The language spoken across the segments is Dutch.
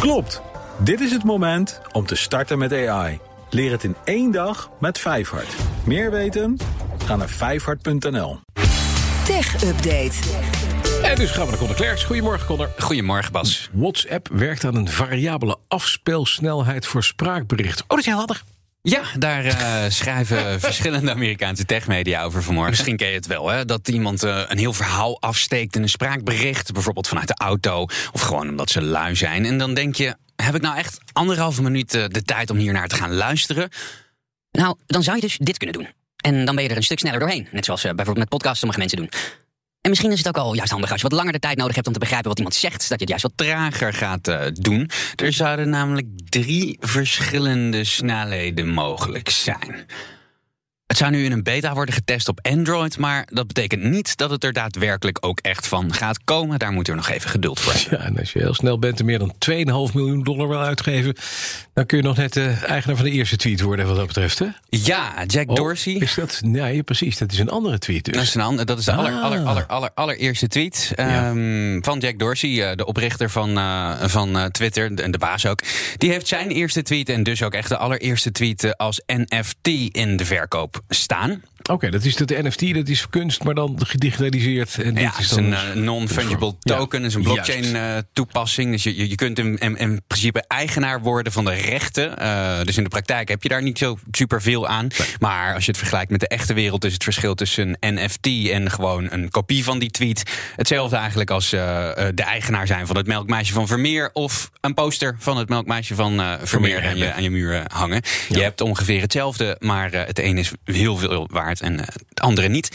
Klopt. Dit is het moment om te starten met AI. Leer het in één dag met Vijfhart. Meer weten? Ga naar vijfhart.nl. Tech Update. En dus gaan we naar Conor Klerks. Goedemorgen, Conor. Goedemorgen, Bas. WhatsApp werkt aan een variabele afspeelsnelheid voor spraakberichten. Oh, dat is heel handig. Ja, daar uh, schrijven verschillende Amerikaanse techmedia over vanmorgen. Misschien ken je het wel, hè? dat iemand uh, een heel verhaal afsteekt in een spraakbericht. Bijvoorbeeld vanuit de auto of gewoon omdat ze lui zijn. En dan denk je, heb ik nou echt anderhalve minuut uh, de tijd om hier naar te gaan luisteren? Nou, dan zou je dus dit kunnen doen. En dan ben je er een stuk sneller doorheen. Net zoals bijvoorbeeld met podcasts sommige mensen doen. En misschien is het ook al juist handig als je wat langer de tijd nodig hebt om te begrijpen wat iemand zegt, dat je het juist wat trager gaat uh, doen. Er zouden namelijk drie verschillende snelheden mogelijk zijn. Het zou nu in een beta worden getest op Android, maar dat betekent niet dat het er daadwerkelijk ook echt van gaat komen. Daar moeten we nog even geduld voor hebben. Ja, en als je heel snel bent en meer dan 2,5 miljoen dollar wil uitgeven, dan kun je nog net de eigenaar van de eerste tweet worden, wat dat betreft. Hè? Ja, Jack Oh, Dorsey. Is dat? Nee, precies. Dat is een andere tweet. Dus. Dat is, een ander, dat is de aller, Ah. aller, aller, aller, allereerste tweet Ja. ehm, van Jack Dorsey, eh, de oprichter van, eh, van eh, Twitter en de baas ook. Die heeft zijn eerste tweet en dus ook echt de allereerste tweet eh, als NFT in de verkoop staan. Oké, dat is dat de NFT, dat is kunst, maar dan gedigitaliseerd. En dit Ja, is het is dan een eh, non-fungible Ja, token, is een juist. blockchain eh, toepassing. Dus je, je kunt in, in, in principe eigenaar worden van de rechten. Eh, dus in de praktijk heb je daar niet zo superveel aan. Maar als je het vergelijkt met de echte wereld, is het verschil tussen een NFT en gewoon een kopie van die tweet. Hetzelfde eigenlijk als eh, eh, de eigenaar zijn van het melkmeisje van Vermeer. Of een poster van het melkmeisje van eh, Vermeer aan je, aan je muur eh, hangen. Je hebt ongeveer hetzelfde, maar eh, het een is heel veel waard en eh, het andere niet.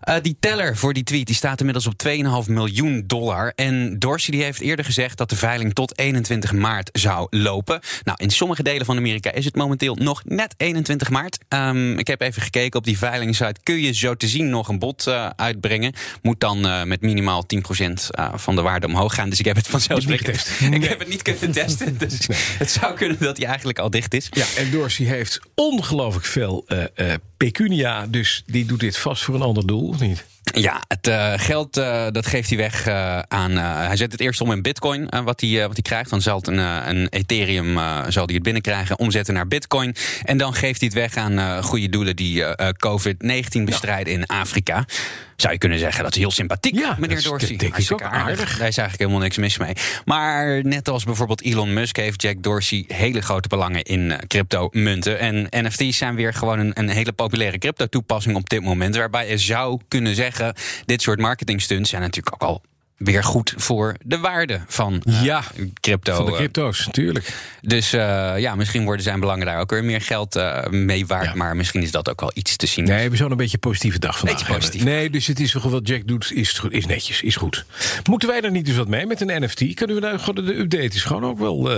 Eh, die teller voor die tweet die staat inmiddels op 2,5 miljoen dollar. En Dorsey die heeft eerder gezegd dat de veiling tot 21 maart zou lopen. Nou, in sommige delen van Amerika is het momenteel nog net 21 maart. Ehm, ik heb even gekeken op die veilingsite. Kun je zo te zien nog een bod eh, uitbrengen? Moet dan eh, met minimaal 10% eh, van de waarde omhoog gaan. Dus ik heb het vanzelfsprekend. getest. Ik Nee. heb het niet kunnen testen. Dus het zou kunnen dat hij eigenlijk al dicht is. Ja, en Dorsey heeft ongelooflijk veel pecunia, dus die doet dit vast voor een ander doel, of niet? Ja, het eh, geld eh, dat geeft hij weg eh, aan. hij zet het eerst om in Bitcoin, wat, hij, wat hij krijgt. Dan zal het een, een Ethereum zal hij het binnenkrijgen, omzetten naar Bitcoin. En dan geeft hij het weg aan goede doelen die eh, eh, COVID-19 bestrijden in Afrika. Zou je kunnen zeggen, dat is heel sympathiek, Ja, meneer is- Dorsey. dat denk ik Hartstikke ook aardig. Daar is eigenlijk helemaal niks mis mee. Maar net als bijvoorbeeld Elon Musk heeft Jack Dorsey hele grote belangen in crypto-munten. En NFT's zijn weer gewoon een, een hele populaire crypto-toepassing op dit moment. Waarbij je zou kunnen zeggen, dit soort marketingstunts zijn natuurlijk ook al weer goed voor de waarde van eh, Ja, crypto. Van de eh, crypto's, natuurlijk. dus eh, ja, misschien worden zijn belangen daar ook weer meer geld mee waard. Ja. Maar misschien is dat ook wel iets te zien. Nee, we zouden een beetje een positieve dag vandaag Beetje positief. Nee, dus het is wel wat Jack doet, is, is netjes, is goed. Moeten wij er niet dus wat mee met een NFT? Kunnen we nou gewoon de update is gewoon ook wel.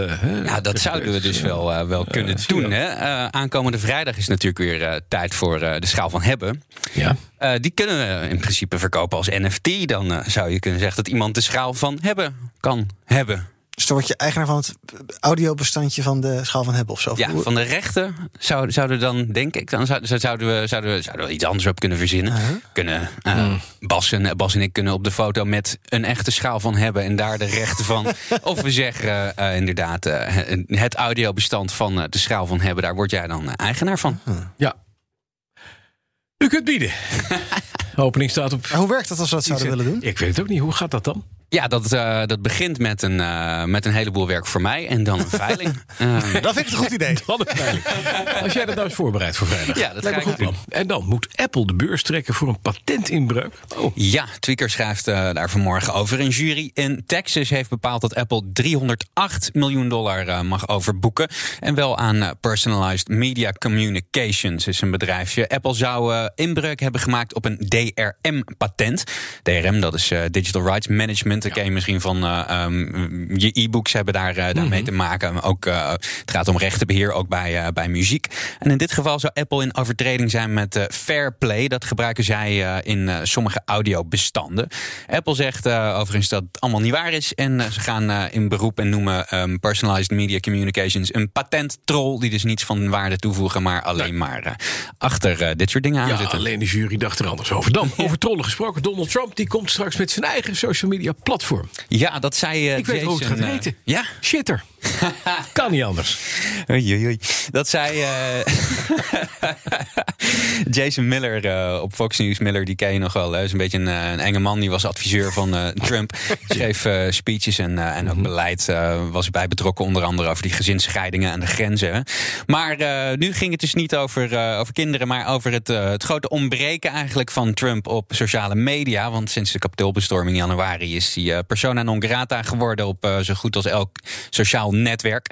Ja, dat zouden we dus wel, wel kunnen doen. Hè? Aankomende vrijdag is natuurlijk weer tijd voor de schaal van hebben. Ja. Die kunnen we in principe verkopen als NFT. Dan zou je kunnen zeggen dat iemand de schaal van hebben kan hebben. Dus dan word je eigenaar van het audiobestandje van de schaal van hebben of zo. Ja, van de rechten zouden, zouden dan, denk ik, dan zou- zouden we, zouden, we, zouden we iets anders op kunnen verzinnen. Kunnen, eh, Bas, en, Bas en ik kunnen op de foto met een echte schaal van hebben en daar de rechten van. of we zeggen eh, inderdaad, eh, het audiobestand van eh, de schaal van hebben, daar word jij dan eh, eigenaar van. ja. U kunt bieden. Opening staat op. Maar hoe werkt dat als we dat zouden willen doen? Ik weet het ook niet. Hoe gaat dat dan? Ja, dat, eh, dat begint met een, eh, met een heleboel werk voor mij en dan een veiling. Eh, Dat vind ik een goed idee. Dan een veiling. Als jij dat nou eens voorbereidt voor vrijdag. Ja, dat lijkt me goed plan. En dan moet Apple de beurs trekken voor een patentinbreuk. Oh. Ja, Tweaker schrijft eh, daar vanmorgen over. Een jury in Texas heeft bepaald dat Apple 308 miljoen dollar mag overboeken. En wel aan Personalized Media Communications is een bedrijfje. Apple zou inbreuk hebben gemaakt op een DRM-patent. DRM, dat is Digital Rights Management. Ken je misschien van eh, ehm, je e-books hebben daar, eh, daarmee te maken. Ook, eh, het gaat om rechtenbeheer, ook bij, bij muziek. En in dit geval zou Apple in overtreding zijn met Fair Play. Dat gebruiken zij in sommige audiobestanden. Apple zegt overigens dat het allemaal niet waar is. En ze gaan in beroep en noemen ehm, Personalized Media Communications een patenttroll. Die dus niets van waarde toevoegen, maar alleen maar achter dit soort dingen aan Ja, zitten. alleen de jury dacht er anders over. Dan, over trollen gesproken. Donald Trump die komt straks met zijn eigen social media platform. Ja, dat zei eh, Ik weet hoe het gaat eh, heten. ja, Shitter. kan niet anders. Oei, oei, oei. Dat zei eh, Jason Miller eh, op Fox News. Miller, die ken je nog wel. Hij is een beetje een, eh, een enge man. Die was adviseur van Trump. Schreef speeches en, en ook beleid. eh, was bij betrokken onder andere over die gezinsscheidingen en de grenzen. Maar nu ging het dus niet over, over kinderen, maar over het, het grote ontbreken eigenlijk van Trump op sociale media. Want sinds de kapitoolbestorming in januari is hij persona non grata geworden op zo goed als elk sociaal netwerk.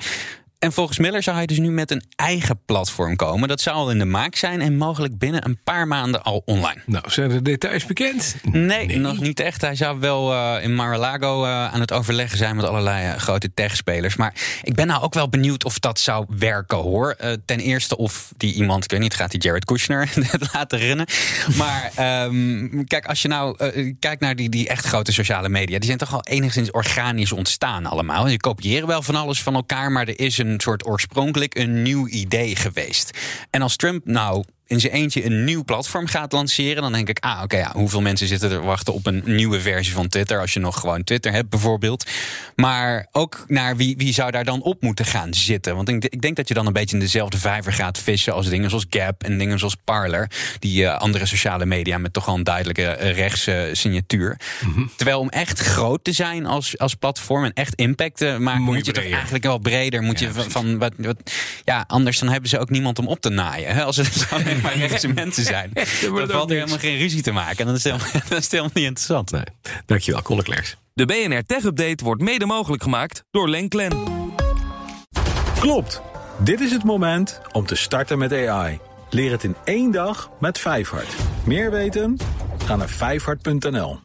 En volgens Miller zou hij dus nu met een eigen platform komen. Dat zou al in de maak zijn en mogelijk binnen een paar maanden al online. Nou, zijn de details bekend? Nee, nog niet echt. Hij zou wel eh, in Mar-a-Lago eh, aan het overleggen zijn met allerlei eh, grote techspelers. Maar ik ben nou ook wel benieuwd of dat zou werken hoor. Ten eerste of die iemand, ik weet niet, gaat die Jared Kushner het laten rennen. Maar ehm, kijk, als je nou kijkt naar die, die echt grote sociale media, die zijn toch al enigszins organisch ontstaan allemaal. Je kopiëren wel van alles van elkaar, maar er is een soort oorspronkelijk een nieuw idee geweest. En als Trump nou in zijn eentje een nieuw platform gaat lanceren, dan denk ik, ah, oké, ja, hoeveel mensen zitten er wachten op een nieuwe versie van Twitter, als je nog gewoon Twitter hebt, bijvoorbeeld. Maar ook naar wie, wie zou daar dan op moeten gaan zitten? Want ik, ik denk dat je dan een beetje in dezelfde vijver gaat vissen als dingen zoals Gap en dingen zoals Parler, die eh, andere sociale media met toch wel een duidelijke eh, rechtse signatuur. Terwijl om echt groot te zijn als, als platform en echt impact te maken, Moet je moet je toch eigenlijk wel breder. Moet Ja, je van, wat, wat, ja, anders dan hebben ze ook niemand om op te naaien. Hè? Als het maar rechtse mensen zijn. Dan ook valt er helemaal geen ruzie te maken. En dan is het helemaal, dat is het helemaal niet interessant. Nee. Dankjewel, Klerks. De BNR Tech Update wordt mede mogelijk gemaakt door Lenklen. Klopt. Dit is het moment om te starten met AI. Leer het in één dag met Vijfhart. Meer weten? Ga naar vijfhart.nl.